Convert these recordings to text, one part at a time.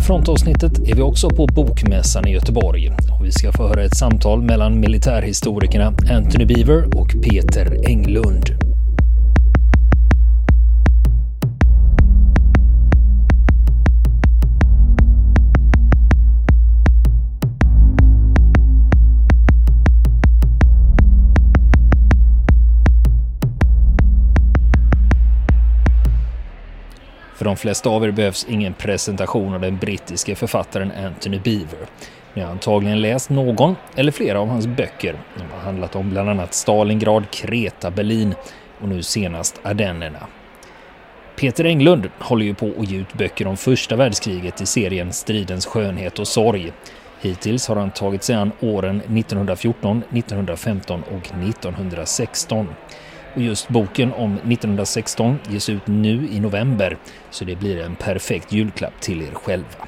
här frontavsnittet är vi också på Bokmässan i Göteborg och vi ska få höra ett samtal mellan militärhistorikerna Anthony Beaver och Peter Englund. De flesta av er behövs ingen presentation av den brittiske författaren Anthony Beaver. Ni har antagligen läst någon eller flera av hans böcker. De har handlat om bland annat Stalingrad, Kreta, Berlin och nu senast Ardennerna. Peter Englund håller ju på att ge ut böcker om första världskriget i serien Stridens skönhet och sorg. Hittills har han tagit sig an åren 1914, 1915 och 1916. Och just boken om 1916 ges ut nu i november så det blir en perfekt julklapp till er själva.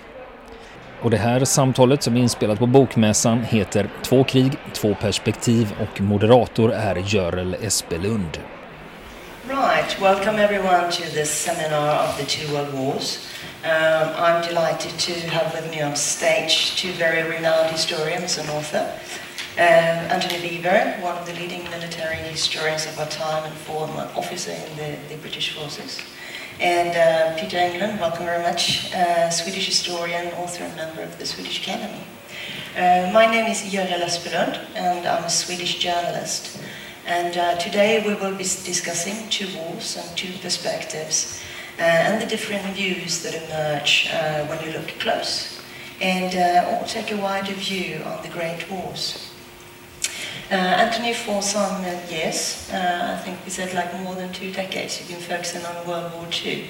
Och det här samtalet som är inspelat på Bokmässan heter Två krig, två perspektiv och moderator är Görel Espelund. Right, welcome everyone to this seminar of the two world wars. Um, I'm delighted to have with me on stage two very renowned historians and author. Um, Antony Beevor, one of the leading military historians of our time and former officer in the, the British forces. And uh, Peter Englund, welcome very much, uh, Swedish historian, author and member of the Swedish Academy. Uh, my name is Görel Espelund and I'm a Swedish journalist. And uh, today we will be discussing two wars and two perspectives uh, and the different views that emerge uh, when you look close. And uh, take a wider view on the Great Wars. Uh, Antony, for some uh, years, uh, I think we said like more than two decades, you've been focusing on World War II.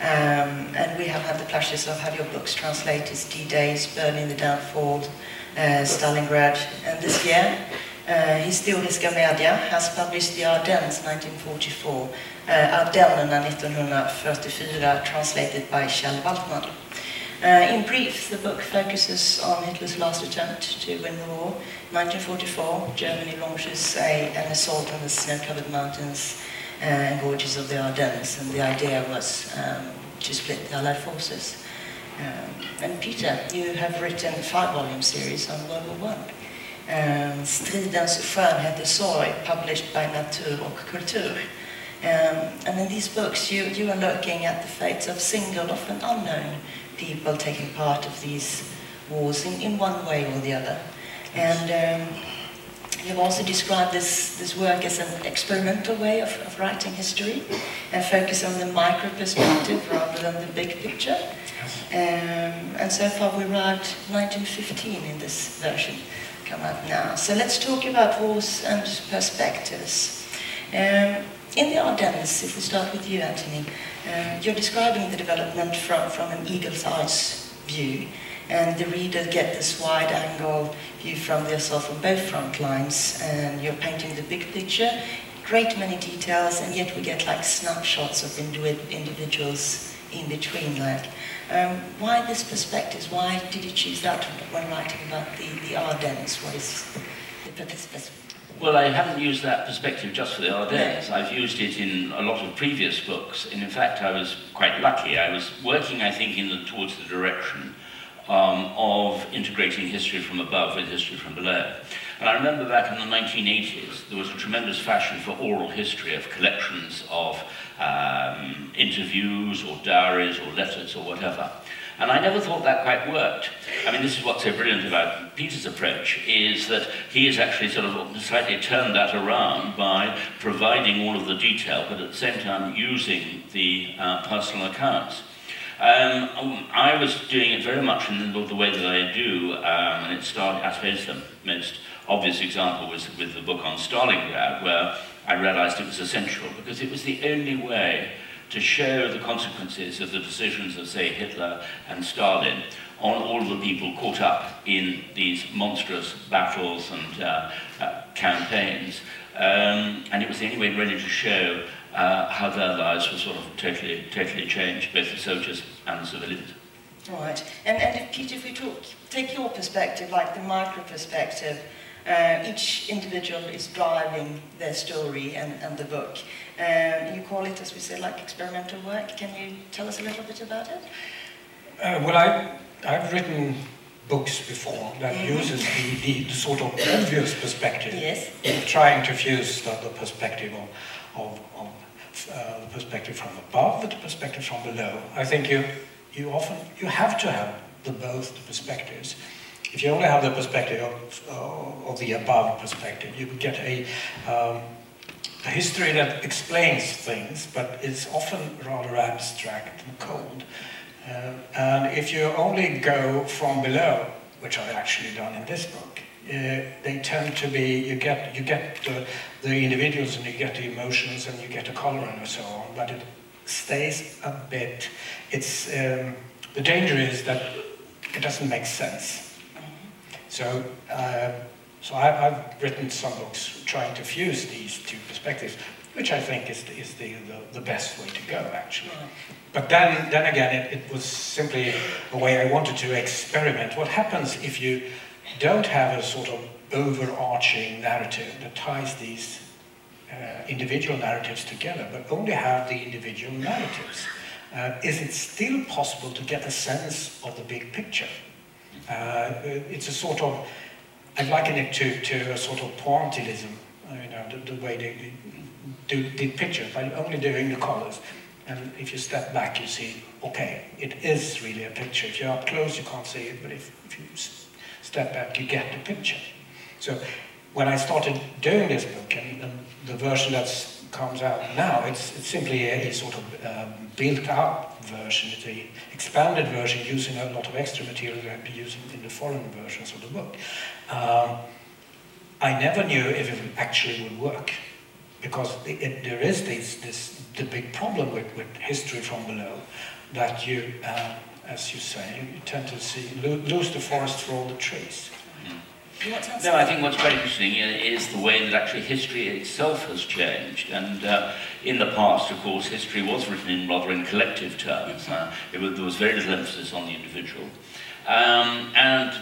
Um, and we have had the pleasures of having your books translated, D-Days, Berlin, the Downfall, uh, Stalingrad, and this year, uh, Historiska Media has published The Ardennes 1944, uh, Ardennerna 1944, translated by Kjell Waltman. Uh, in brief, the book focuses on Hitler's last attempt to win the war. 1944, Germany launches a, an assault on the snow-covered mountains uh, and gorges of the Ardennes, and the idea was um, to split the Allied forces. Um, and Peter, you have written a five-volume series on World War One. Um, Stridens skönhet och sorg, published by Natur och Kultur. Um, and in these books, you, you are looking at the fates of single, often unknown people taking part of these wars in, in one way or the other. And um, you've also described this, this work as an experimental way of, of writing history and focus on the micro perspective rather than the big picture. Um, and so far we arrived 1915 in this version come out now. So let's talk about wars and perspectives. Um, in the Ardennes, if we start with you, Antony, um, you're describing the development from, from an eagle's eyes view, and the reader get this wide angle view from the from both front lines, and you're painting the big picture, great many details, and yet we get like snapshots of individuals in between. Like, um, why this perspective? Why did you choose that when writing about the, the Ardennes? What is the purpose? Well, I haven't used that perspective just for the Ardennes. I've used it in a lot of previous books. And in fact, I was quite lucky. I was working, I think, in the, towards the direction um, of integrating history from above with history from below. And I remember back in the 1980s, there was a tremendous fashion for oral history of collections of um, interviews or diaries or letters or whatever. And I never thought that quite worked. I mean, this is what's so brilliant about Peter's approach, is that he has actually sort of slightly turned that around by providing all of the detail, but at the same time using the uh, personal accounts. Um, I was doing it very much in the, way that I do, um, and it started, I suppose the most obvious example was with the book on Stalingrad, where I realized it was essential because it was the only way to show the consequences of the decisions of, say, Hitler and Stalin on all the people caught up in these monstrous battles and uh, uh, campaigns. Um, and it was the only way really to show uh, how their lives were sort of totally, totally changed, both the soldiers and the civilians. Right. And, and if, Peter, if we talk, take your perspective, like the micro perspective, uh, each individual is driving their story and, and the book. Um, you call it, as we said, like experimental work. Can you tell us a little bit about it? Uh, well, I, I've written books before that mm -hmm. uses the, the, the, sort of obvious perspective, yes. trying to fuse the, the perspective of, of, of uh, the perspective from above, with the perspective from below. I think you, you often you have to have the both the perspectives. If you only have the perspective of, uh, of the above perspective, you get a, um, a history that explains things, but it's often rather abstract and cold. Uh, and if you only go from below, which I've actually done in this book, uh, they tend to be, you get, you get the, the individuals and you get the emotions and you get the color and so on, but it stays a bit, it's, um, the danger is that it doesn't make sense. So, uh, so I, have written some books trying to fuse these two perspectives, which I think is, is the, the, the best way to go, actually. But then, then again, it, it, was simply a way I wanted to experiment. What happens if you don't have a sort of overarching narrative that ties these uh, individual narratives together, but only have the individual narratives? Uh, is it still possible to get a sense of the big picture? Uh, it's a sort of, I liken it to, to a sort of pointillism, uh, you know, the, the way they, do the picture by only doing the colors. And if you step back, you see, okay, it is really a picture. If you're up close, you can't see it, but if, if you step back, you get the picture. So when I started doing this book, and, and the version that comes out now, it's, it's simply a, a sort of um, built-up version. It's an expanded version using a lot of extra material that I've been using in the foreign versions of the book. Um, I never knew if it actually would work because it, it, there is this, this, the big problem with, with history from below, that you, uh, as you say, you tend to see, lo lose the forest for all the trees. No, I think what's quite interesting is the way that actually history itself has changed. And uh, in the past, of course, history was written in rather in collective terms. Uh, was, there was very little emphasis on the individual. Um, and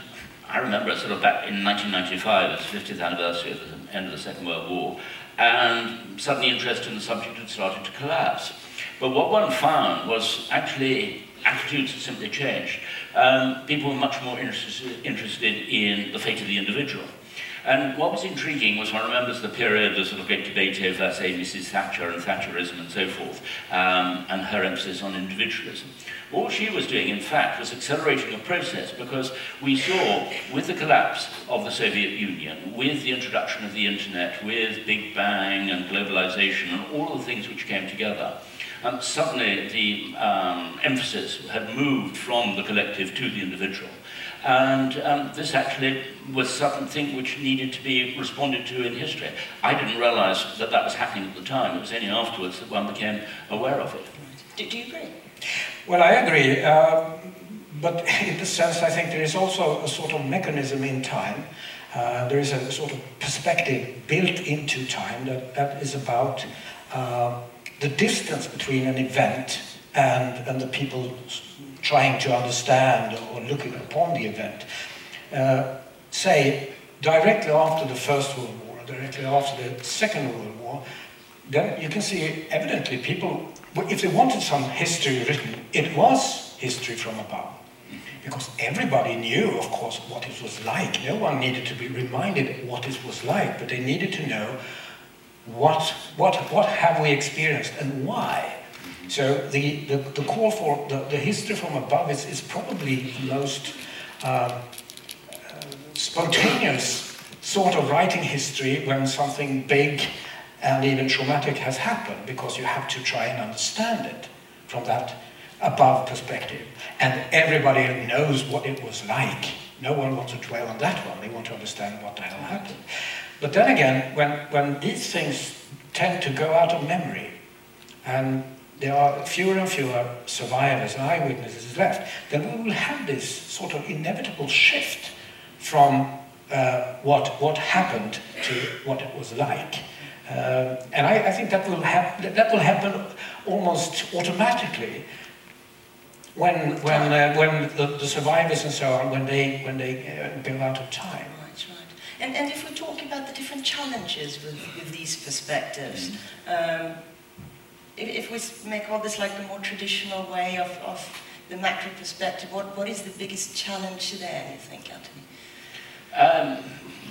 I remember sort of back in 1995, it's the 50th anniversary of the end of the Second World War, and suddenly interest in the subject had started to collapse. But what one found was actually attitudes had simply changed. Um, people were much more interested, interested in the fate of the individual. And what was intriguing was one remembers the period, the sort of great debate over, say, Mrs. Thatcher and Thatcherism and so forth, um, and her emphasis on individualism. All she was doing, in fact, was accelerating a process because we saw, with the collapse of the Soviet Union, with the introduction of the internet, with Big Bang and globalization and all the things which came together, um, suddenly the um, emphasis had moved from the collective to the individual. And um, this actually was something which needed to be responded to in history. I didn't realize that that was happening at the time. It was only afterwards that one became aware of it. Do, do you agree? Well, I agree. Um, but in the sense, I think there is also a sort of mechanism in time. Uh, there is a sort of perspective built into time that, that is about uh, the distance between an event and, and the people trying to understand or looking upon the event. Uh, say, directly after the First World War, directly after the Second World War, then you can see evidently people, if they wanted some history written, it was history from above. Because everybody knew, of course, what it was like. No one needed to be reminded what it was like, but they needed to know what, what, what have we experienced and why. So the, the, the call for the, the history from above is, is probably the most um, uh, spontaneous sort of writing history when something big and even traumatic has happened because you have to try and understand it from that above perspective. And everybody knows what it was like. No one wants to dwell on that one. They want to understand what the hell happened. But then again, when, when these things tend to go out of memory, and there are fewer and fewer survivors and eyewitnesses left, then we will have this sort of inevitable shift from uh, what, what happened to what it was like. Uh, and I, I, think that will, that will happen almost automatically when, when, uh, when the, the, survivors and so on, when they, when they uh, go out of time. And, and if we talk about the different challenges with, with these perspectives, mm -hmm. um, if, we make all this like the more traditional way of, of the macro perspective, what, what is the biggest challenge there, you think, Antony? Um,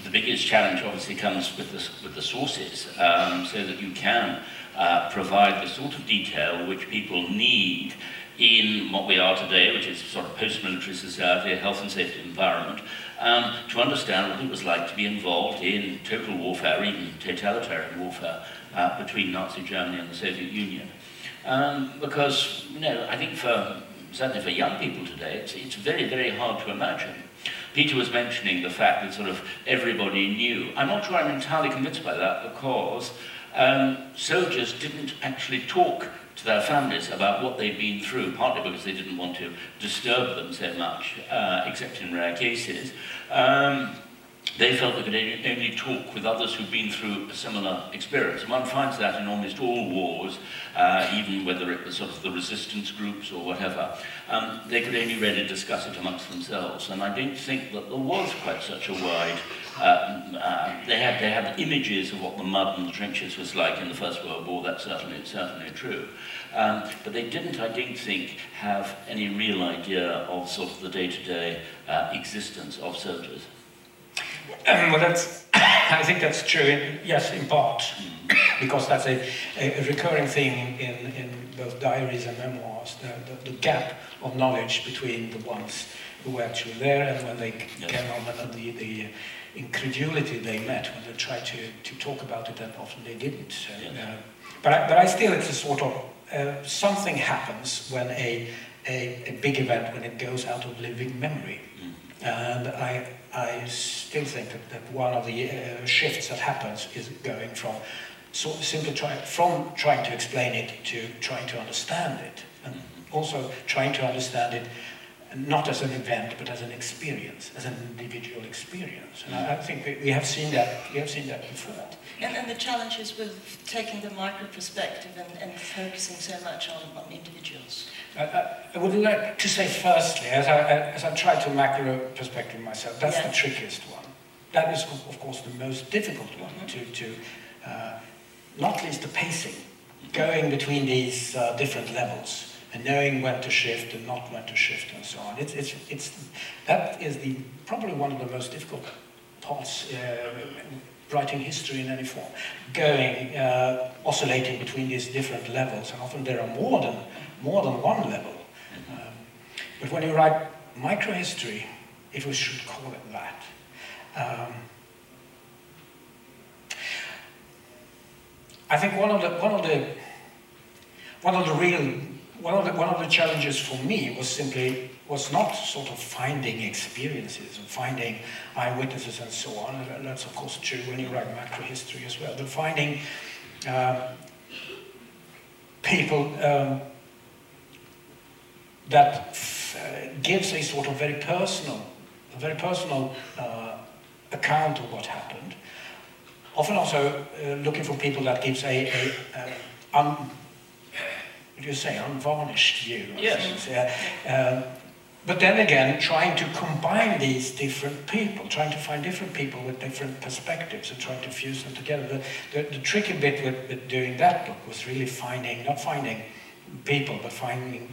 the biggest challenge obviously comes with the, with the sources, um, so that you can uh, provide the sort of detail which people need in what we are today, which is sort of post-military society, a health and safety environment, um, to understand what it was like to be involved in total warfare, even totalitarian warfare, uh, between Nazi Germany and the Soviet Union. Um, because, you know, I think for, certainly for young people today, it's, it's very, very hard to imagine. Peter was mentioning the fact that sort of everybody knew. I'm not sure I'm entirely convinced by that because um, soldiers didn't actually talk to their families about what they've been through, partly because they didn't want to disturb them so much, uh, except in rare cases. Um, they felt they could only talk with others who'd been through a similar experience. And one finds that in almost all wars, uh, even whether it was sort of the resistance groups or whatever, um, they could only really discuss it amongst themselves. And I don't think that there was quite such a wide... Uh, uh, they, had, they had images of what the mud and the trenches was like in the First World War, that's certainly, certainly true. Um, but they didn't, I don't think, have any real idea of sort of the day-to-day -day, uh, existence of soldiers. Well, that's, I think that's true, in, yes, in part, because that's a, a, recurring theme in, in both diaries and memoirs, the, the, the, gap of knowledge between the ones who were actually there and when they yes. came home and the, the incredulity they met when they tried to, to talk about it and often they didn't. So, yes. uh, but, I, but I still, it's a sort of, uh, something happens when a, a, a, big event, when it goes out of living memory. Mm. And I, I still think that, that one of the uh, shifts that happens is going from so simply try, from trying to explain it to trying to understand it, and also trying to understand it not as an event but as an experience, as an individual experience. And I, I think we, we, have seen that. We have seen that before. And, and the challenges with taking the micro perspective and, and focusing so much on, on individuals. I, I, would like to say firstly, as I, as I try to macro perspective myself, that's yeah. the trickiest one. That is, of course, the most difficult one mm -hmm. to, to uh, not least the pacing, going between these uh, different levels and knowing when to shift and not when to shift and so on. It's, it's, it's, that is the, probably one of the most difficult parts uh, writing history in any form. Going, uh, oscillating between these different levels, and often there are more than more than one level. Um, but when you write microhistory, if we should call it that, um, I think one of the one of the one of the real one of the one of the challenges for me was simply was not sort of finding experiences and finding eyewitnesses and so on. And that's of course true when you write macro history as well. But finding um, people um, that uh, gives a sort of very personal, a very personal uh, account of what happened. Often also uh, looking for people that gives a, a, a un, what do you say, unvarnished view. Yes. Um, but then again, trying to combine these different people, trying to find different people with different perspectives and trying to fuse them together. The, the, the tricky bit with, with doing that book was really finding, not finding people, but finding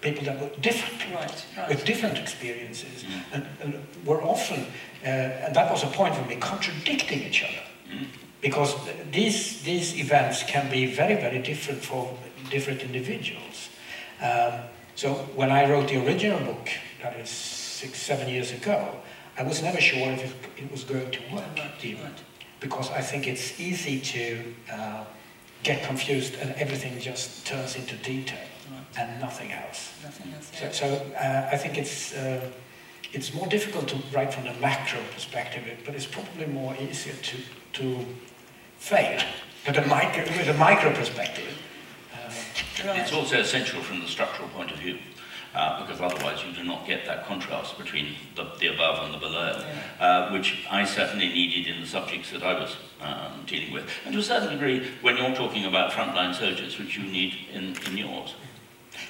people that were different people, right, right. with different experiences, mm. and, and, were often, uh, and that was a point for me, contradicting each other. Mm. Because these, these events can be very, very different for different individuals. Um, so when I wrote the original book, that is six, seven years ago, I was never sure if it, it was going to work, right, because I think it's easy to uh, get confused and everything just turns into detail and nothing else. Nothing else. So, so uh, I think it's, uh, it's more difficult to write from the macro perspective, but it's probably more easier to, to fail with a micro, with a micro perspective. Uh, it's also essential from the structural point of view. Uh, because otherwise you do not get that contrast between the, the above and the below, yeah. uh, which I certainly needed in the subjects that I was um, dealing with. And to a certain degree, when you're talking about frontline soldiers, which you need in, in yours.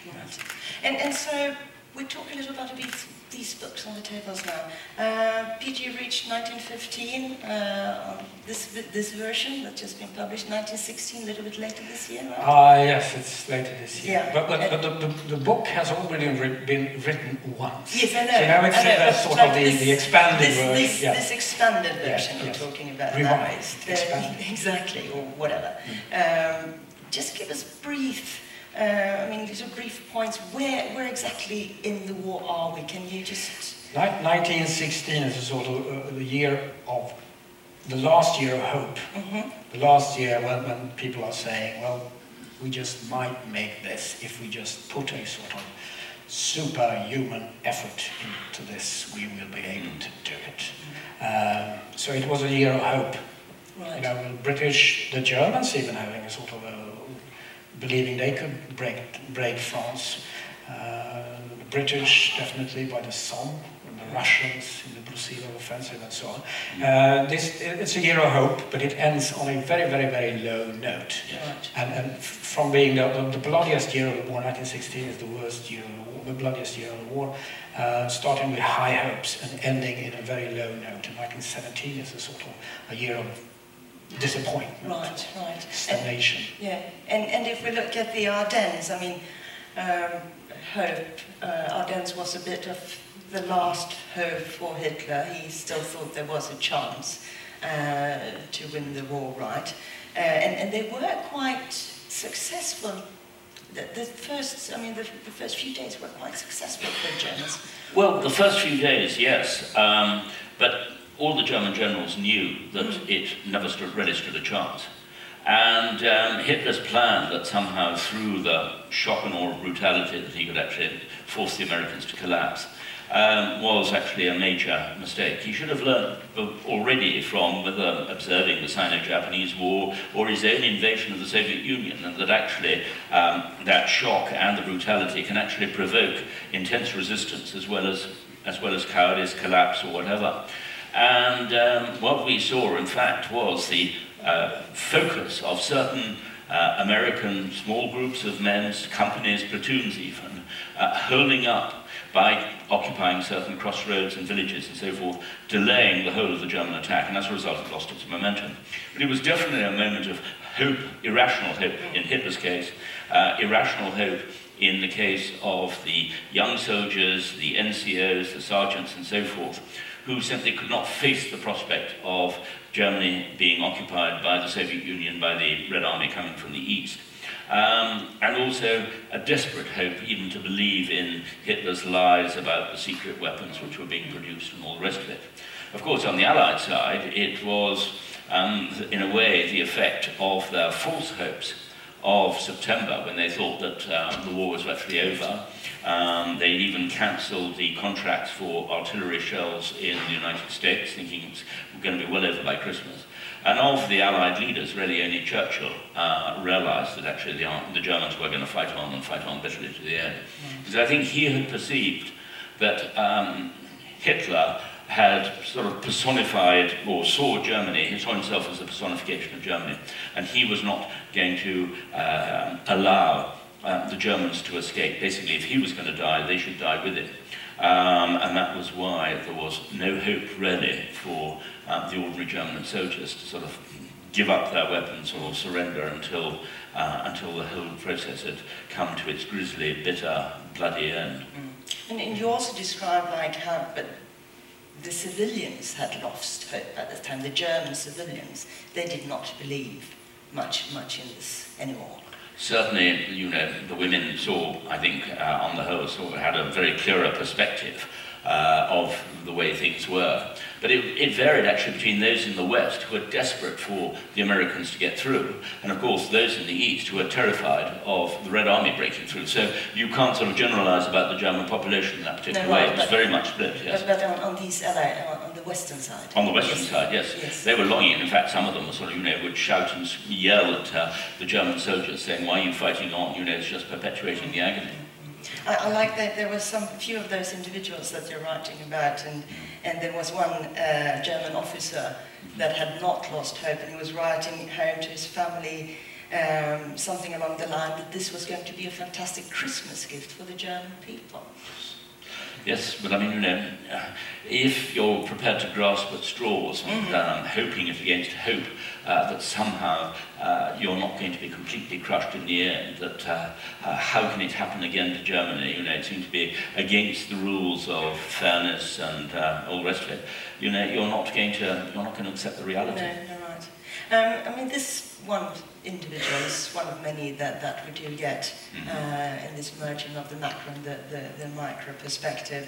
Right. And, and so we talk a little about a bit these books on the tables now. Uh, PG reached 1915, uh, this, this version that's just been published, 1916, a little bit later this year, right? Ah, yes, it's later this year. Yeah. But, but, but the, the, the book has already ri- been written once. Yes, I know. So now it's know, uh, sort like of the, this, the expanded this, version. This, yeah. this expanded version yes. you're talking about. Revised, expanded. exactly, or whatever. Um, just give us brief, uh, I mean, these are brief points. Where, where exactly in the war are we? Can you just... 1916 is a sort of uh, the year of the last year of hope. Mhm. The last year when, when people are saying, well, we just might make this if we just put a sort of superhuman effort into this, we will be able to do it. Um, so it was a year of hope. Right. You know, the British, the Germans even having a sort of a, believing they could break, break France. Uh, the British definitely by the Somme, and the Russians in the Brusilov offensive and so on. Uh, this, it's a year of hope, but it ends on a very, very, very low note. Right. And, and from being the, the, the bloodiest year of the war, 1916 is the worst year of the war, the bloodiest year of the war, uh, starting with high hopes and ending in a very low note. And 1917 is a sort of a year of disappointment, Right, right. And, yeah, and, and if we look at the Ardennes, I mean, um, hope, uh, Ardennes was a bit of the last hope for Hitler. He still thought there was a chance uh, to win the war, right? Uh, and, and they were quite successful. The, the first, I mean, the, the first few days were quite successful for the Germans. Well, the first few days, yes, um, but all the German generals knew that it never stood, really stood a chance. And um, Hitler's plan that somehow through the shock and awe of brutality that he could actually force the Americans to collapse um, was actually a major mistake. He should have learned already from whether observing the Sino-Japanese War or his own invasion of the Soviet Union, and that actually um, that shock and the brutality can actually provoke intense resistance as well as as well as cowardice, collapse, or whatever. And um, what we saw, in fact, was the uh, focus of certain uh, American small groups of men, companies, platoons even, uh, holding up by occupying certain crossroads and villages and so forth, delaying the whole of the German attack, and as a result it lost its momentum. But it was definitely a moment of hope, irrational hope in Hitler's case, uh, irrational hope in the case of the young soldiers, the NCOs, the sergeants and so forth, who simply could not face the prospect of Germany being occupied by the Soviet Union, by the Red Army coming from the east. Um, and also a desperate hope even to believe in Hitler's lies about the secret weapons which were being produced and all the rest of it. Of course, on the Allied side, it was, um, in a way, the effect of their false hopes of September when they thought that um, the war was virtually over. Um, they even cancelled the contracts for artillery shells in the United States, thinking it was going to be well over by Christmas. And of the Allied leaders, really only Churchill uh, realized that actually the, the Germans were going to fight on and fight on bitterly to the end. Because I think he had perceived that um, Hitler had sort of personified or saw Germany, he saw himself as the personification of Germany, and he was not going to uh, allow uh, the Germans to escape. Basically, if he was going to die, they should die with him. Um, and that was why there was no hope really for um, the ordinary German soldiers to sort of give up their weapons or surrender until, uh, until the whole process had come to its grisly, bitter, bloody end. And, and you also describe like how, but the civilians had lost hope at the time. The German civilians, they did not believe much, much in this anymore. Certainly, you know, the women saw, I think, uh, on the whole, saw, had a very clearer perspective uh, of the way things were. But it, it varied actually between those in the West who were desperate for the Americans to get through, and of course those in the East who were terrified of the Red Army breaking through. So you can't sort of generalize about the German population in that particular No, way. right, It was very much split, yes. But, but on, on these on, on the western side. On the western Yes. side, yes. Yes. They were longing. In fact, some of them were sort of, you know, would shout and yell at uh, the German soldiers, saying, "Why are you fighting on? You know, it's just perpetuating the agony." I, I like that there were some few of those individuals that you're writing about, and, and there was one uh, German officer that had not lost hope, and he was writing home to his family um, something along the line that this was going to be a fantastic Christmas gift for the German people. Yes, but I mean, you know, if you're prepared to grasp at straws, Mhm. um, hoping it against hope uh, that somehow uh, you're not going to be completely crushed in the end, that uh, uh, how can it happen again to Germany? You know, it seems to be against the rules of fairness and uh, all the rest of it. You know, you're not going to you're not going to accept the No, reality. you're right. Um, I mean, this one individual is one of many that, that we do get Mhm. uh, in this merging of the macro and the, the, the micro perspective.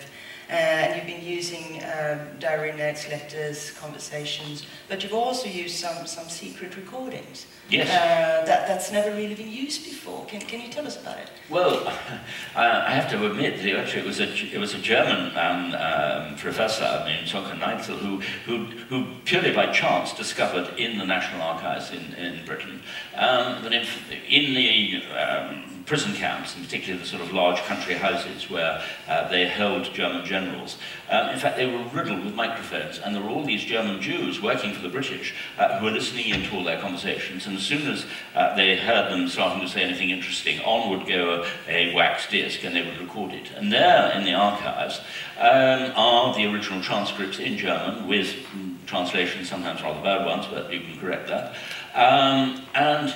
Uh, and you've been using um, diary notes, letters, conversations, but you've also used some, some secret recordings. Yes. Uh, that, that's never really been used before. Can, can you tell us about it? Well, I I have to admit, that actually, it was a it was a German um, um, professor named Sönke Neitzel who, who who purely by chance discovered in the National Archives in in Britain um, that in, in the um, prison camps, and particularly the sort of large country houses where uh, they held German generals. Um, in fact, they were riddled with microphones, and there were all these German Jews working for the British uh, who were listening in to all their conversations. And as soon as uh, they heard them starting to say anything interesting, on would go a, a wax disc, and they would record it. And there, in the archives, um, are the original transcripts in German with mm, translations, sometimes rather bad ones, but you can correct that. Um, and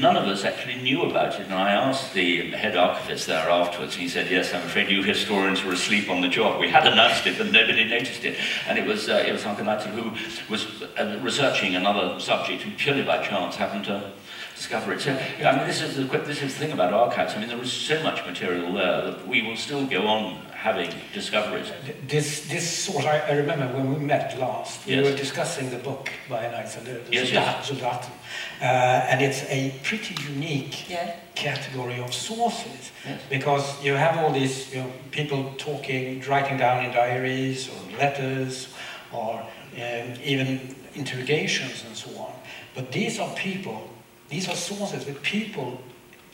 none of us actually knew about it. And I asked the head archivist there afterwards, and he said, yes, I'm afraid you historians were asleep on the job. We had announced it, but nobody noticed it. And it was, uh, it was Sönke Neitzel who was uh, researching another subject who purely by chance happened to discover it. So, I mean, this is, the, this is the thing about archives. I mean, there is so much material there that we will still go on having discoveries. This, this sort, I, I remember when we met last, we Yes. were discussing the book by Neitzel, the Yes, Soldaten, uh, and it's a pretty unique Yeah? category of sources Yes. because you have all these you know, people talking, writing down in diaries or letters or um, even interrogations and so on. But these are people, these are sources with people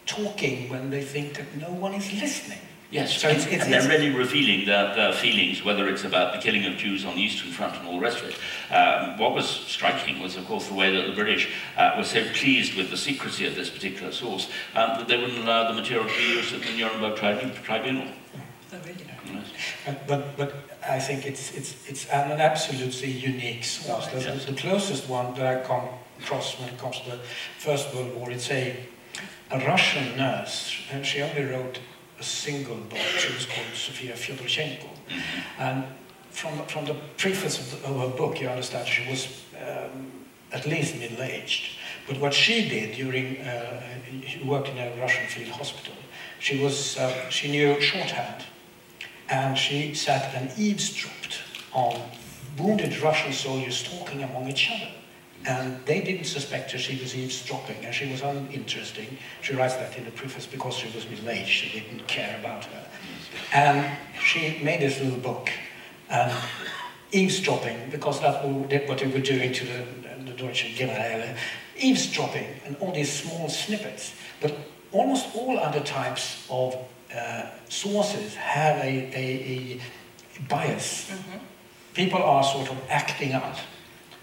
talking when they think that no one is listening. Yes, So it's- it's- and they're really revealing their, their feelings, whether it's about the killing of Jews on the Eastern Front and all the rest of it. Um, what was striking was, of course, the way that the British uh, were so pleased with the secrecy of this particular source um, that they wouldn't allow the material to be used at the Nuremberg tribunal. Oh, really? Yes. But, but, but I think it's, it's, it's an absolutely unique source. The, Yes. the closest one that I come across when it comes to the First World War, it's a, a Russian nurse, and she only wrote a single book. She was called Sofia Fyodorchenko. Mhm. And from, from the preface of, the, of her book, you understand she was um, at least middle-aged. But what she did during, uh, she worked in a Russian field hospital, she, was, uh, she knew shorthand, and she sat and eavesdropped on wounded Russian soldiers talking among each other. And they didn't suspect her she was eavesdropping, and she was uninteresting. She writes that in the preface because she was middle-aged, she didn't care about her. And she made this little book, and eavesdropping, because that that's what they were doing to the, the Deutsche Generäle, eavesdropping and all these small snippets. But almost all other types of uh, sources have a, a, a bias. People are sort of acting out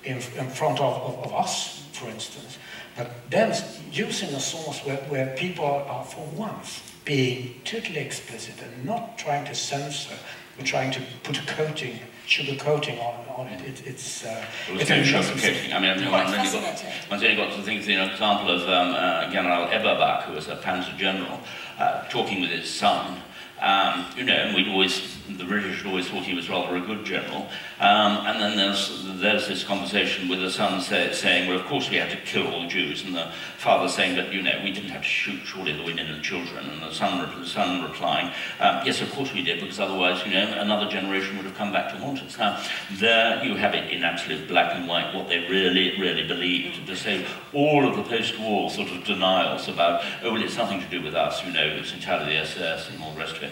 in, in front of, of, of us, for instance. But then using a source where, where people are, for once, being totally explicit and not trying to censor, but trying to put a coating, sugar coating on, on it. it it's, uh, There was it's sugar interesting- coating. I mean, I've Quite only got, fascinating. one's only got to think of the example of um, uh, General Eberbach, who was a Panzer general, uh, talking with his son. Um, you know, and we'd always, the British always thought he was rather a good general. Um, and then there's, there's this conversation with the son say, saying, well, of course we had to kill all the Jews. And the father saying that, you know, we didn't have to shoot surely the women and children. And the son, the son replying, um, yes, of course we did, because otherwise, you know, another generation would have come back to haunt us. Now, there you have it in absolute black and white, what they really, really believed. To say all of the post-war sort of denials about, oh, well, it's nothing to do with us, you know, it's entirely the SS and all the rest of it.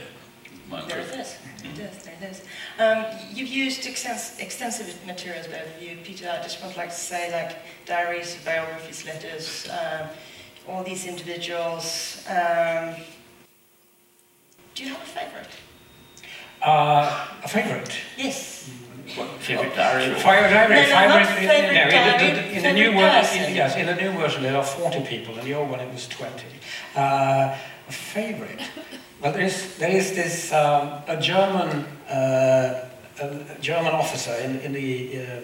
There it is. It is, there it is. Um, you've used extens- extensive materials, both of you. Peter, I just would like to say, like diaries, biographies, letters, um, all these individuals. Um, do you have a favorite? Uh, a favorite. Yes. What, favorite diary? or- Fire diary, No, no, fire not in- in- favourite no, in the- diary, in the new favourite version, in, yes, in the new version there are 40 people, in the old one it was 20. Uh, a favorite. Well, there is, there is this um, a German uh, a German officer in, in the uh,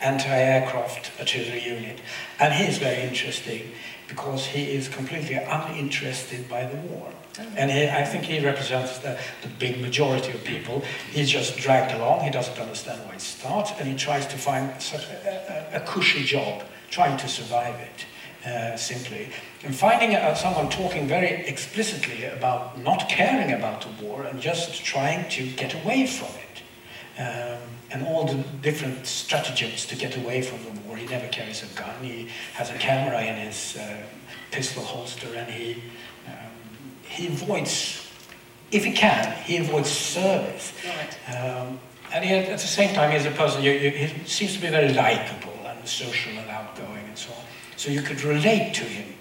anti-aircraft artillery unit, and he is very interesting because he is completely uninterested by the war. Oh. And he, I think he represents the, the, big majority of people. He's just dragged along, he doesn't understand why it starts, and he tries to find such a, a, a cushy job, trying to survive it. Uh, simply. And finding uh, someone talking very explicitly about not caring about the war and just trying to get away from it. Um, and all the different stratagems to get away from the war. He never carries a gun, he has a camera in his uh, pistol holster, and he, um, he avoids, if he can, he avoids service. Right. Um, and he, at the same time, he's a person, you, you, he seems to be very likable and social and outgoing and so on. So you could relate to him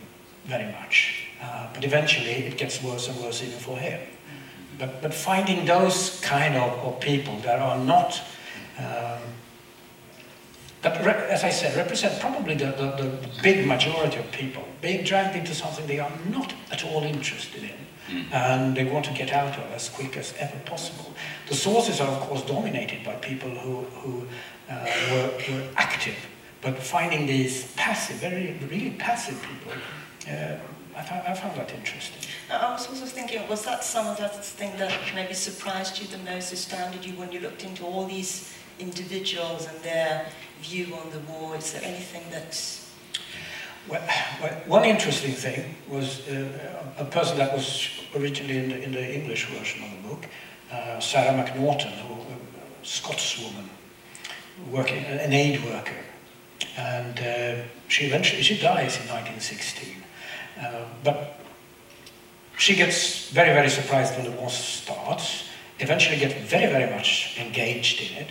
very much. Uh, but eventually it gets worse and worse even for him. But, but finding those kind of, of people that are not, um, that, as I said, represent probably the, the, the, big majority of people, being dragged into something they are not at all interested in mm. and they want to get out of as quick as ever possible. The sources are, of course, dominated by people who, who uh, were, were active but finding these passive, very, really passive people, uh, I, found, I found that interesting. I was also thinking, was that some of that thing that maybe surprised you the most, astounded you when you looked into all these individuals and their view on the war? Is there anything that... Well, one interesting thing was uh, a person that was originally in the, in the English version of the book, uh, Sarah Macnaughtan, who, a Scotswoman, working, an aid worker, and uh, she eventually she dies in 1916. Uh, but she gets very, very surprised when the war starts, eventually gets very, very much engaged in it.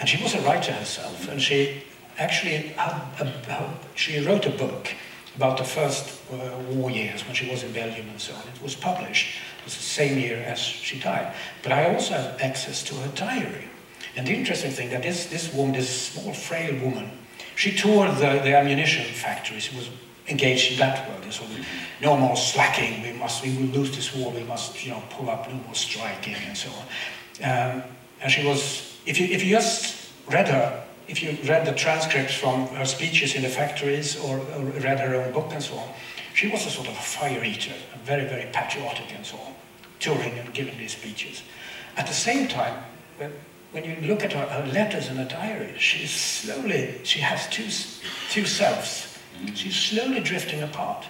And she was a writer herself, and she actually had a, she wrote a book about the first uh, war years when she was in Belgium and so on. It was published. It was the same year as she died. But I also have access to her diary. And the interesting thing that this, this woman, this small, frail woman, she toured the, the ammunition factories, was engaged in that world. So no more slacking, we must, we will lose this war, we must, you know, pull up, no more striking and so on. Um, and she was, if you, if you just read her, if you read the transcripts from her speeches in the factories or, or read her own book and so on, she was a sort of a fire eater, very, very patriotic and so on, touring and giving these speeches. At the same time, when you look at her, her letters and her diary, she's slowly, she has two, two selves. She's slowly drifting apart.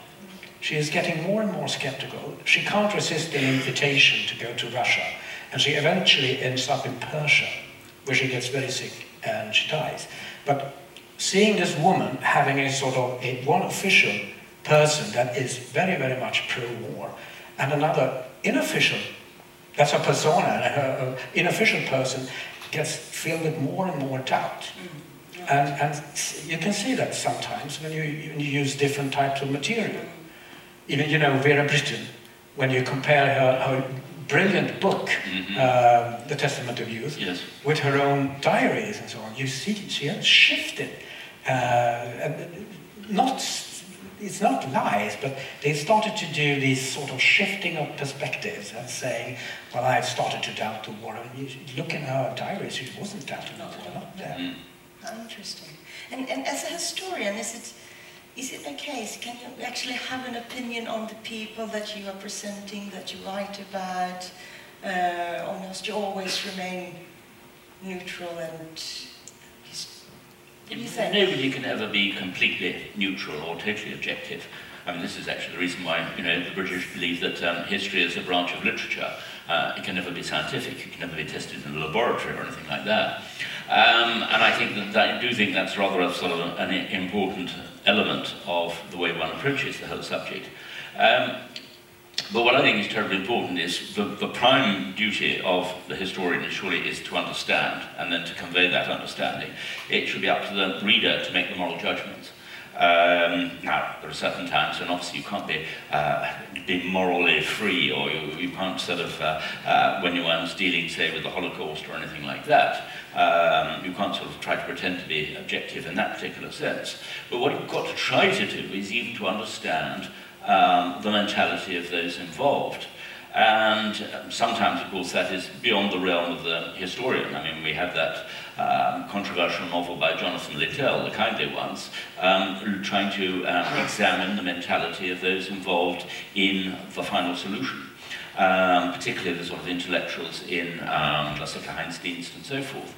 She is getting more and more skeptical. She can't resist an invitation to go to Russia. And she eventually ends up in Persia, where she gets very sick and she dies. But seeing this woman having a sort of a, one official person that is very, very much pro-war, and another unofficial, that's a persona, an unofficial person gets filled with more and more doubt. Mm. And, and you can see that sometimes when you, when you use different types of material. Even, you know, Vera Brittain, when you compare her, her brilliant book, mm-hmm. uh, The Testament of Youth, yes. with her own diaries and so on, you see she has shifted. Uh, and not it's not lies, but they started to do this sort of shifting of perspectives and saying, well, I've started to doubt the war. And you look in her diaries, she wasn't doubting it, not there. Mm. How interesting. And, and as a historian, is it, is it the case, can you actually have an opinion on the people that you are presenting, that you write about, uh, or must you always remain neutral and Nobody can ever be completely neutral or totally objective. I mean, this is actually the reason why you know the British believe that um, history is a branch of literature. Uh, it can never be scientific. It can never be tested in a laboratory or anything like that. Um, and I think that, that, I do think that's rather a sort of an important element of the way one approaches the whole subject. Um, but what I think is terribly important is the, the prime duty of the historian surely is to understand and then to convey that understanding. It should be up to the reader to make the moral judgments. Um, now, there are certain times when obviously you can't be, uh, be morally free or you, you can't sort of, uh, uh, when you are dealing, say, with the Holocaust or anything like that, um, you can't sort of try to pretend to be objective in that particular sense. But what you've got to try to do is even to understand um, the mentality of those involved. And um, sometimes, of course, that is beyond the realm of the historian. I mean, we had that um, controversial novel by Jonathan Littell, The Kindly Ones, um, trying to um, examine the mentality of those involved in the final solution. Um, particularly the sort of intellectuals in um, Sicherheitsdienst and so forth.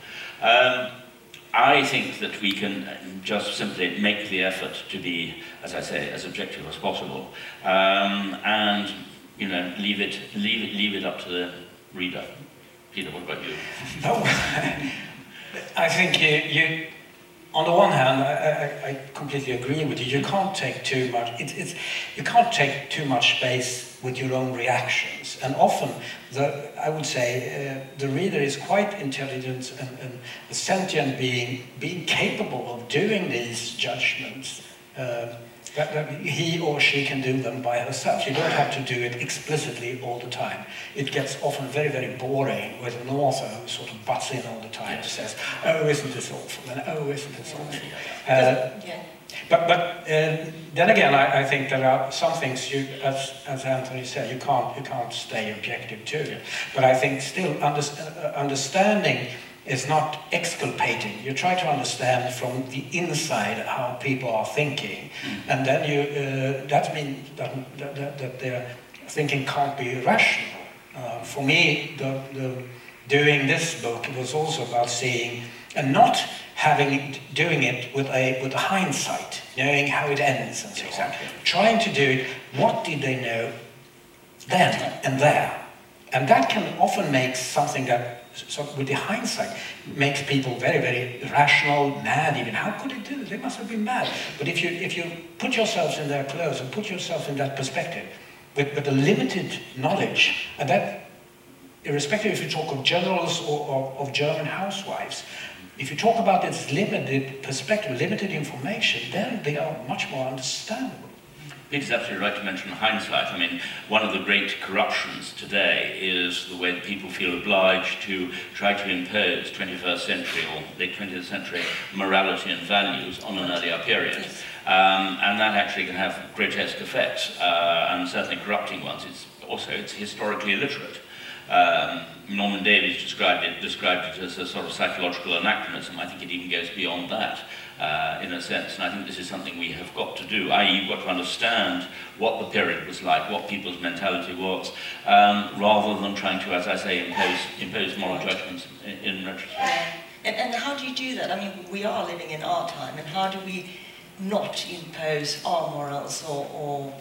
I think that we can just simply make the effort to be, as I say, as objective as possible, um, and you know, leave it, leave it, leave it up to the reader. Peter, what about you? No, I think you, you, on the one hand, I, I, I, completely agree with you. You can't take too much. It, it's, you can't take too much space with your own reactions, and often, the, I would say, uh, the reader is quite intelligent and, and a sentient being, being capable of doing these judgments. Uh, that, that he or she can do them by herself. You don't have to do it explicitly all the time. It gets often very, very boring with an author who sort of butts in all the time and says, oh, isn't this awful? And oh, isn't this awful? Uh, but, but uh, then again, I, I, think there are some things you, as, as Antony said, you can't, you can't stay objective to it. But I think still under, uh, understanding is not exculpating. You try to understand from the inside how people are thinking, mm. and then you uh, that means that, that, that, their thinking can't be rational. Uh, for me, the, the, doing this book was also about seeing and not having it, doing it with a with a hindsight, knowing how it ends and so exactly. on. Trying to do it. What did they know then and there? And that can often make something that so with the hindsight, makes people very, very rational, mad even. How could it do this? They must have been mad. But if you, if you put yourselves in their clothes and put yourself in that perspective, with, with a limited knowledge, and that, irrespective if you talk of generals or, or of German housewives, if you talk about this limited perspective, limited information, then they are much more understandable. Peter's absolutely right to mention hindsight. I mean, one of the great corruptions today is the way that people feel obliged to try to impose 21st century or late 20th century morality and values on an earlier period. Um, and that actually can have grotesque effects, uh, and certainly corrupting ones. It's also, it's historically illiterate. Um, Norman Davies described it, described it as a sort of psychological anachronism. I think it even goes beyond that uh, in a sense. And I think this is something we have got to do, i.e. you've got to understand what the period was like, what people's mentality was, um, rather than trying to, as I say, impose, impose moral judgments in, in retrospect. And, and how do you do that? I mean, we are living in our time, and how do we not impose our morals or, or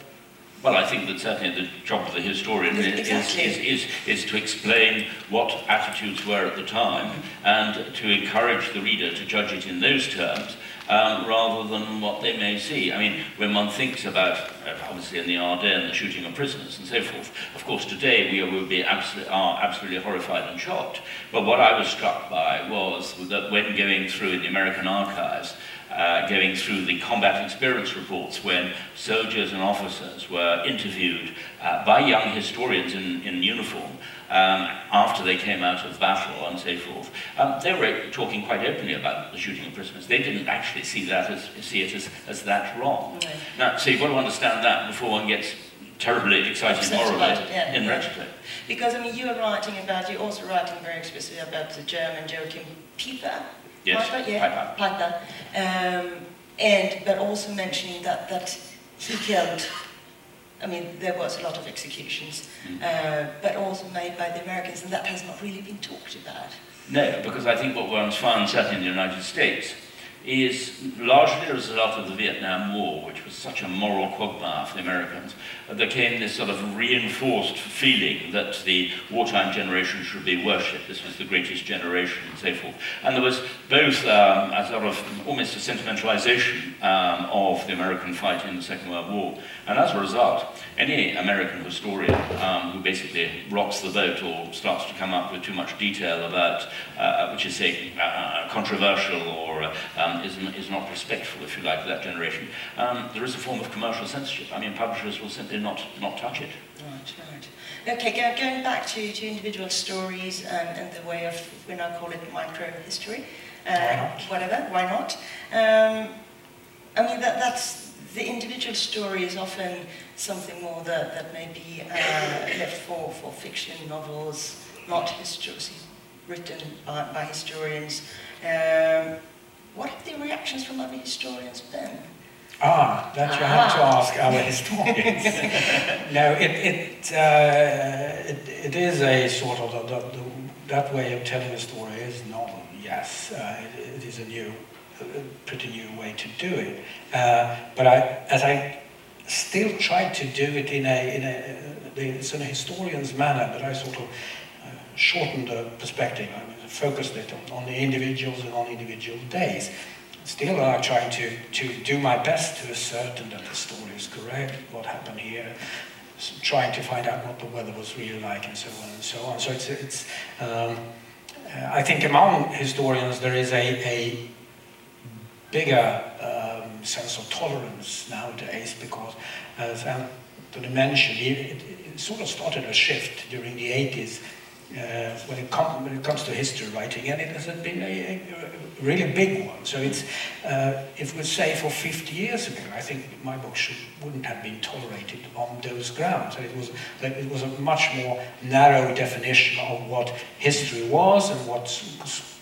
well, I think that certainly the job of the historian exactly. is, is, is, is, to explain what attitudes were at the time and to encourage the reader to judge it in those terms um, rather than what they may see. I mean, when one thinks about, uh, obviously in the Ardennes, the shooting of prisoners and so forth, of course today we will be absolutely, are absolutely horrified and shocked. But what I was struck by was that when going through the American archives, uh, going through the combat experience reports when soldiers and officers were interviewed uh, by young historians in, in uniform um, after they came out of battle and so forth. Um, they were talking quite openly about the shooting of prisoners. They didn't actually see that as see it as, as that wrong. Right. Now, so you've got to understand that before one gets terribly excited morally yeah, in yeah. retrospect. Because I mean, you are writing about, you're also writing very explicitly about the German Joachim Peiper, Yes, Peiper, yeah, Peiper. Um, and but also mentioning that that he killed. I mean, there was a lot of executions, mm. uh, but also made by the Americans, and that has not really been talked about. No, because I think what one's found, certainly in the United States, is largely a result of the Vietnam War, which was such a moral quagmire for the Americans. There came this sort of reinforced feeling that the wartime generation should be worshipped. This was the greatest generation and so forth. And there was both um, a sort of almost a sentimentalization um, of the American fight in the Second World War. And as a result, any American historian um, who basically rocks the boat or starts to come up with too much detail about, uh, which is, say, uh, controversial or uh, um, is, is not respectful, if you like, of that generation, um, there is a form of commercial censorship. I mean, publishers will simply not, not touch it. Right, right. Okay, go, going back to, to individual stories and, and the way of, we now call it micro-history, uh, why not? whatever, why not? Um, I mean, that, that's the individual story is often something more that, that may be uh, left for, for fiction novels, not histories written by, by historians. Um, what have the reactions from other historians been? Ah, that you have to ask our historians. no, it, it, uh, it, it is a sort of, the, the, the, that way of telling a story is novel, yes. Uh, it, it is a new, a pretty new way to do it. Uh, but I, as I still try to do it in a, in a, it's in a historian's manner, but I sort of shortened the perspective. I focused it on, on the individuals and on individual days still I'm trying to, to do my best to ascertain that the story is correct, what happened here, trying to find out what the weather was really like and so on and so on. So it's, it's um, I think among historians there is a, a bigger um, sense of tolerance nowadays because as Antony mentioned, it, it, sort of started a shift during the 80s uh, when, it when, it comes to history writing, and it has been a, a really big one. So it's, uh, if we say for 50 years ago, I think my book should, wouldn't have been tolerated on those grounds. It was, it was a much more narrow definition of what history was and what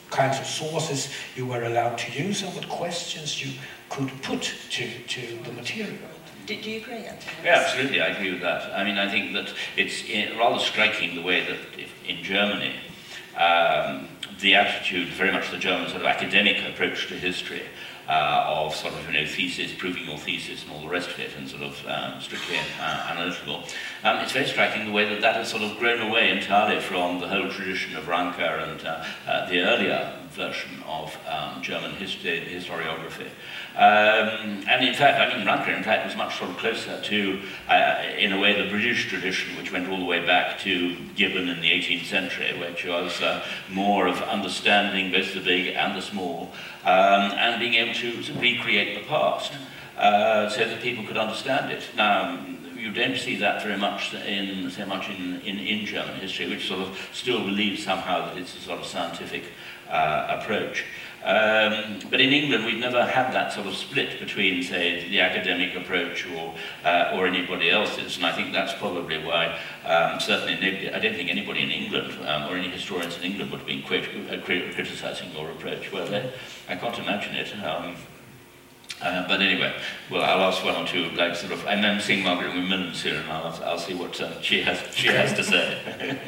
kinds of sources you were allowed to use and what questions you could put to, to the material. Do, do you agree, Antony? Yeah, absolutely, I agree with that. I mean, I think that it's eh, rather striking the way that in Germany, um, the attitude, very much the German sort of academic approach to history, uh, of sort of, you know, thesis, proving your thesis and all the rest of it, and sort of um, strictly uh, analytical. Um, it's very striking the way that that has sort of grown away entirely from the whole tradition of Ranke and uh, uh, the earlier version of um, German history, historiography. Um, and in fact, I mean, Ranke, in fact, was much sort of closer to, uh, in a way, the British tradition, which went all the way back to Gibbon in the 18th century, which was uh, more of understanding both the big and the small, um, and being able to recreate the past uh, so that people could understand it. Now, you don't see that very much in so much in, in, in German history, which sort of still believes somehow that it's a sort of scientific uh, approach. Um, but in England, we've never had that sort of split between, say, the academic approach or, uh, or anybody else's. And I think that's probably why, um, certainly, nobody, I don't think anybody in England um, or any historians in England would have been quite, uh, criticizing your approach, were they? I can't imagine it. Um, uh, but anyway, well, I'll ask one or two, like sort of, and then seeing Margaret MacMillan soon, and I'll, I'll see what uh, she has she has to say.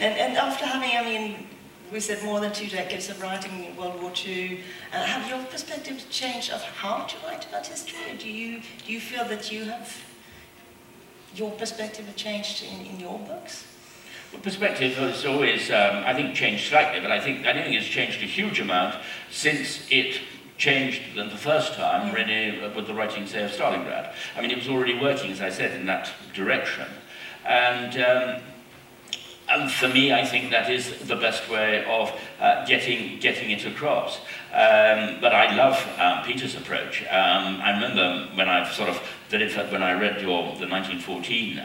and, and after having, I mean, we said more than two decades of writing World War II. Uh, have your perspective changed of how to write about history? Or do you do you feel that you have your perspective changed in, in your books? Well, perspective has always, um, I think, changed slightly, but I think I don't think it's changed a huge amount since it changed than the first time, mm. really, uh, with the writing, say, of Stalingrad. I mean, it was already working, as I said, in that direction. And um, and for me, I think that is the best way of uh, getting, getting it across. Um, but I love um, Peter's approach. Um, I remember when I sort of, that in fact, when I read your, the 1914 um,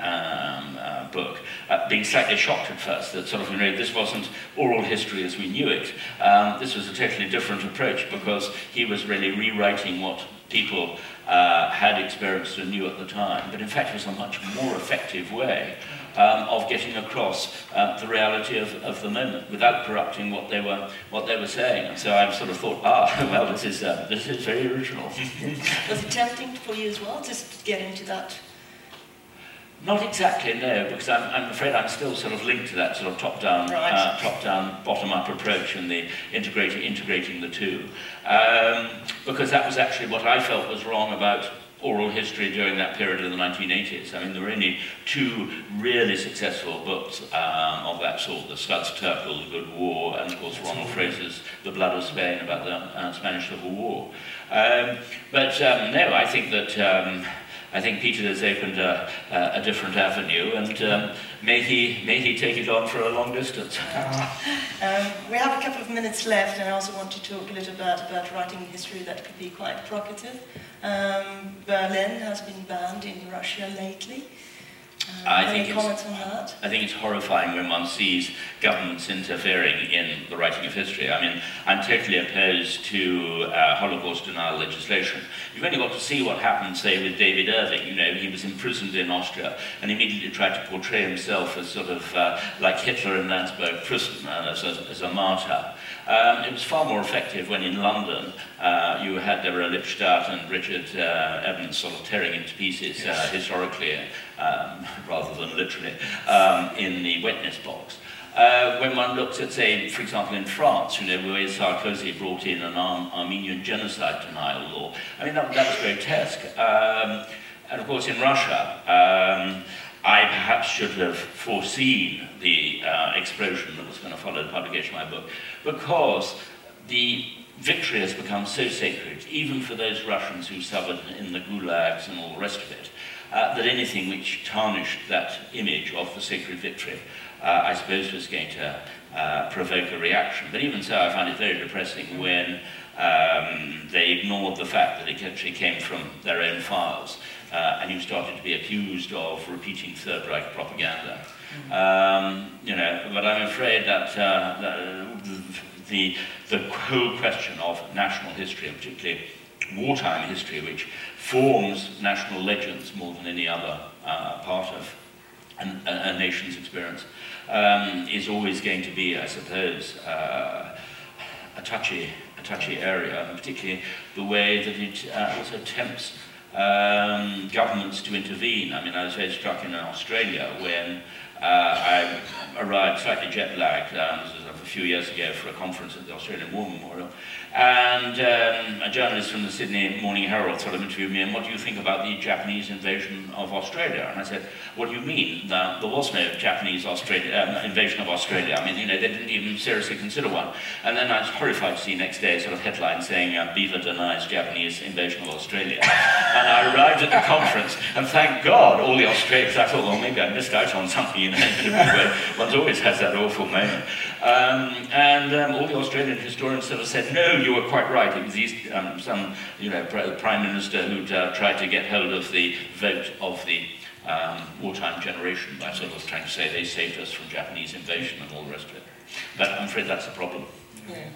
uh, book, uh, being slightly shocked at first that sort of, you know, this wasn't oral history as we knew it. Um, this was a totally different approach because he was really rewriting what people uh, had experienced and knew at the time. But in fact, it was a much more effective way um, of getting across uh, the reality of, of the moment without corrupting what they were what they were saying. And so I sort of thought, ah, well, this is uh, this is very original. Was it tempting for you as well to get into that? Not exactly, no, because I'm, I'm afraid I'm still sort of linked to that sort of top-down, right. uh, top-down, bottom-up approach and the integrating, integrating the two. Um, because that was actually what I felt was wrong about oral history during that period of the 1980s. I mean, there were only two really successful books um, of that sort, the Studs Terkel, The Good War, and of course Ronald Fraser's The Blood of Spain about the uh, Spanish Civil War. Um, but um, no, I think that um, I think Peter has opened a, a, different avenue, and um, may, he, may he take it on for a long distance. um, we have a couple of minutes left, and I also want to talk a little bit about, about writing history that could be quite provocative. Um, Berlin has been banned in Russia lately. Uh, I any think comments on that? I think it's horrifying when one sees governments interfering in the writing of history. I mean, I'm totally opposed to uh, Holocaust denial legislation. You've only got to see what happened, say, with David Irving. You know, he was imprisoned in Austria and immediately tried to portray himself as sort of uh, like Hitler in Landsberg prison and as a, as a martyr. Um, it was far more effective when in London uh, you had Deborah Lipstadt and Richard uh, Evans sort of tearing into pieces uh, historically um, rather than literally um, in the witness box. Uh, when one looks at, say, for example, in France, you know, where Sarkozy brought in an Ar Armenian genocide denial law, I mean, that, that was grotesque. Um, and of course, in Russia, um, I perhaps should have foreseen the uh, explosion that was going to follow the publication of my book, because the victory has become so sacred, even for those Russians who suffered in the gulags and all the rest of it, uh, that anything which tarnished that image of the sacred victory, uh, I suppose, was going to uh, provoke a reaction. But even so, I found it very depressing when um, they ignored the fact that it actually came from their own files uh, and you started to be accused of repeating Third Reich propaganda. Um, you know, but I'm afraid that uh, the, the whole question of national history, and particularly wartime history, which forms national legends more than any other uh, part of a, a, nation's experience, um, is always going to be, I suppose, uh, a touchy, a touchy area, and particularly the way that it uh, also tempts um, governments to intervene. I mean, I was very struck in Australia when uh, I arrived slightly jet lagged, um, a few years ago for a conference at the Australian War Memorial, and um, a journalist from the Sydney Morning Herald sort of interviewed me, and what do you think about the Japanese invasion of Australia? And I said, what do you mean? There, was no Japanese Australia, um, invasion of Australia. I mean, you know, they didn't even seriously consider one. And then I was horrified to see next day sort of headline saying, uh, Beevor denies Japanese invasion of Australia. and I arrived at the conference, and thank God, all the Australians, I thought, well, maybe I missed out on something, you know, one always has that awful moment. Um, and um, all the Australian historians sort of said, no, you were quite right. It was these, um, some you know, prime minister who'd uh, tried to get hold of the vote of the um, wartime generation by sort of trying to say they saved us from Japanese invasion and all the rest of it. But I'm afraid that's a problem. Yeah.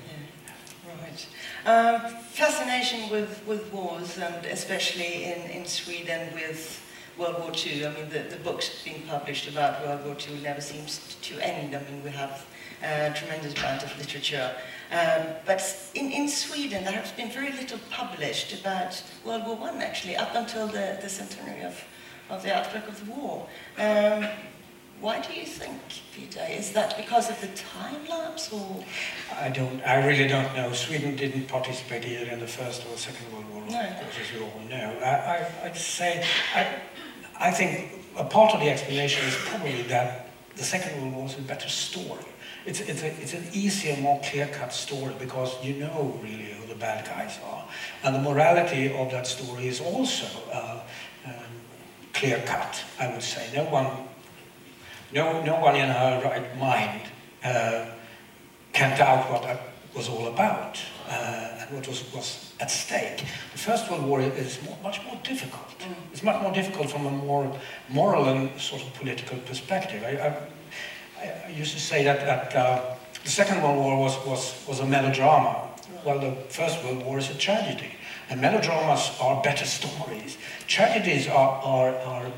Right. Um, fascination with, with wars, and especially in, in Sweden with World War II. I mean, the, the books being published about World War II never seems to end. I mean, we have a tremendous amount of literature. Um, but in, in Sweden, there has been very little published about World War I, actually, up until the, the centenary of, of the outbreak of the war. Um, why do you think, Peter? Is that because of the time lapse, or...? I don't, I really don't know. Sweden didn't participate either in the First or Second World War, no. Of course, as you all know. I, I, would say, I, I think a part of the explanation is probably that the Second World War was a better story it's, it's, a, it's an easier, more clear-cut story because you know really who the bad guys are. And the morality of that story is also uh, um, clear-cut, I would say. No one, no, no one in her right mind uh, can doubt what that was all about uh, and what was, was at stake. The First World War is more, much more difficult. Mm. It's much more difficult from a more moral and sort of political perspective. I, I, I used to say that, that uh, the Second World War was, was, was a melodrama, while the First World War is a tragedy. And melodramas are better stories. Tragedies are, are, are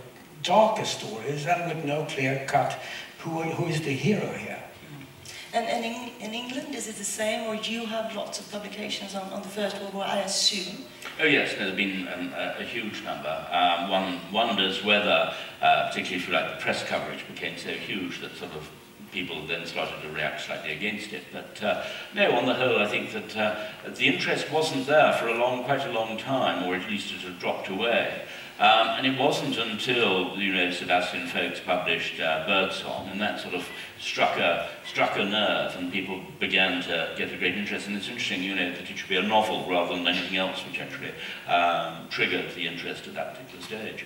darker stories and with no clear cut who, who is the hero here. And, and in, in, England, is it the same, or do you have lots of publications on, on the First World War, I assume? Oh yes, there's been um, a, a, huge number. Um, one wonders whether, uh, particularly if you like, the press coverage became so huge that sort of people then started to react slightly against it. But uh, no, on the whole, I think that uh, the interest wasn't there for a long, quite a long time, or at least it had dropped away. Um, and it wasn't until, you know, Sebastian Faulks published uh, Birdsong, and that sort of struck a, struck a nerve, and people began to get a great interest. And it's interesting, you know, that it should be a novel rather than anything else, which actually um, triggered the interest at that particular stage.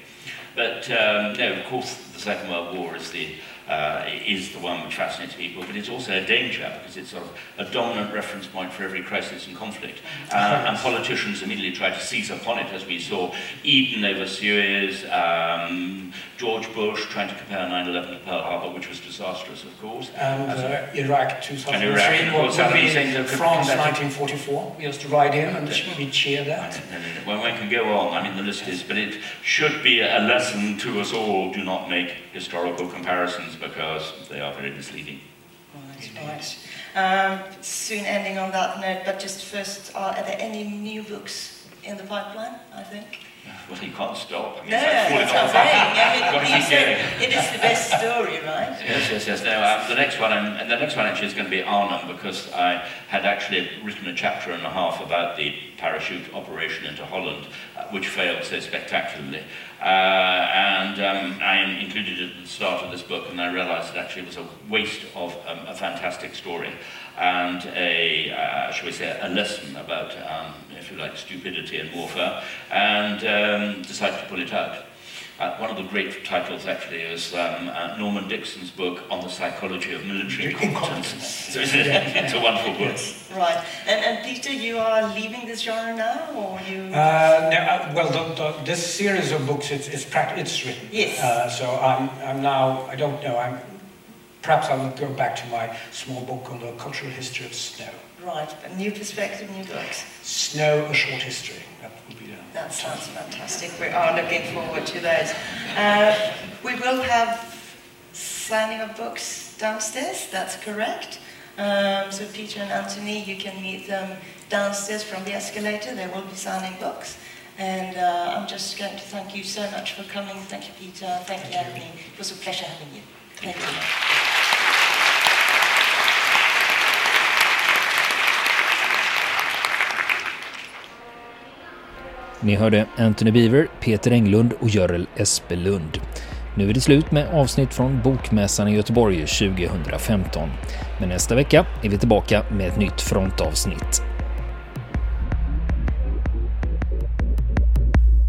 But, um, no, of course, the Second World War is the uh, is the one which fascinates people, but it's also a danger because it's sort of a dominant reference point for every crisis and conflict. Uh, and politicians immediately try to seize upon it, as we saw Eden over Suez, um, George Bush trying to compare 9-11 to Pearl Harbor, which was disastrous, of course. And uh, Iraq 2003, and Iraq, what would Saddam be France 1944. We used to ride in and we cheer that. Well, one can go on, I mean the list is, but it should be a lesson to us all, do not make historical comparisons because they are very misleading. Right, right. Um, soon ending on that note, but just first, are, are there any new books in the pipeline, I think? Well, you can't stop. I mean, No, it's like that's what I'm saying. I mean, you said it is the best story, right? Yes, yes, yes. No, um, the next one, um, and the next one actually is going to be Arnhem because I had actually written a chapter and a half about the parachute operation into Holland, uh, which failed so spectacularly. Uh, and um, I included it at the start of this book, and I realised that actually it was a waste of um, a fantastic story and a, uh, shall we say, a lesson about, um, if you like, stupidity and warfare, and um, decided to pull it out. Uh, one of the great titles actually is um, uh, Norman Dixon's book on the psychology of military incompetence. So it's a, it's a wonderful book. Right. And, and Peter, you are leaving this genre now, or you? Uh, no, uh, well, the, the, this series of books, it's, it's, pract- it's written. Yes. Uh, so I'm, I'm now, I don't know, I'm, perhaps I will go back to my small book on the cultural history of snow. right. A new perspective, new books. Snow, a short history. That would be the That sounds fantastic. We are looking forward to those. Uh, we will have signing of books downstairs. That's correct. Um, so Peter and Antony, you can meet them downstairs from the escalator. They will be signing books. And uh, I'm just going to thank you so much for coming. Thank you, Peter. Thank, you, Antony. It was a pleasure having you. Pengarna. Ni hörde Anthony Beaver, Peter Englund och Görel Espelund. Nu är det slut med avsnitt från Bokmässan i Göteborg 2015. Men nästa vecka är vi tillbaka med ett nytt frontavsnitt.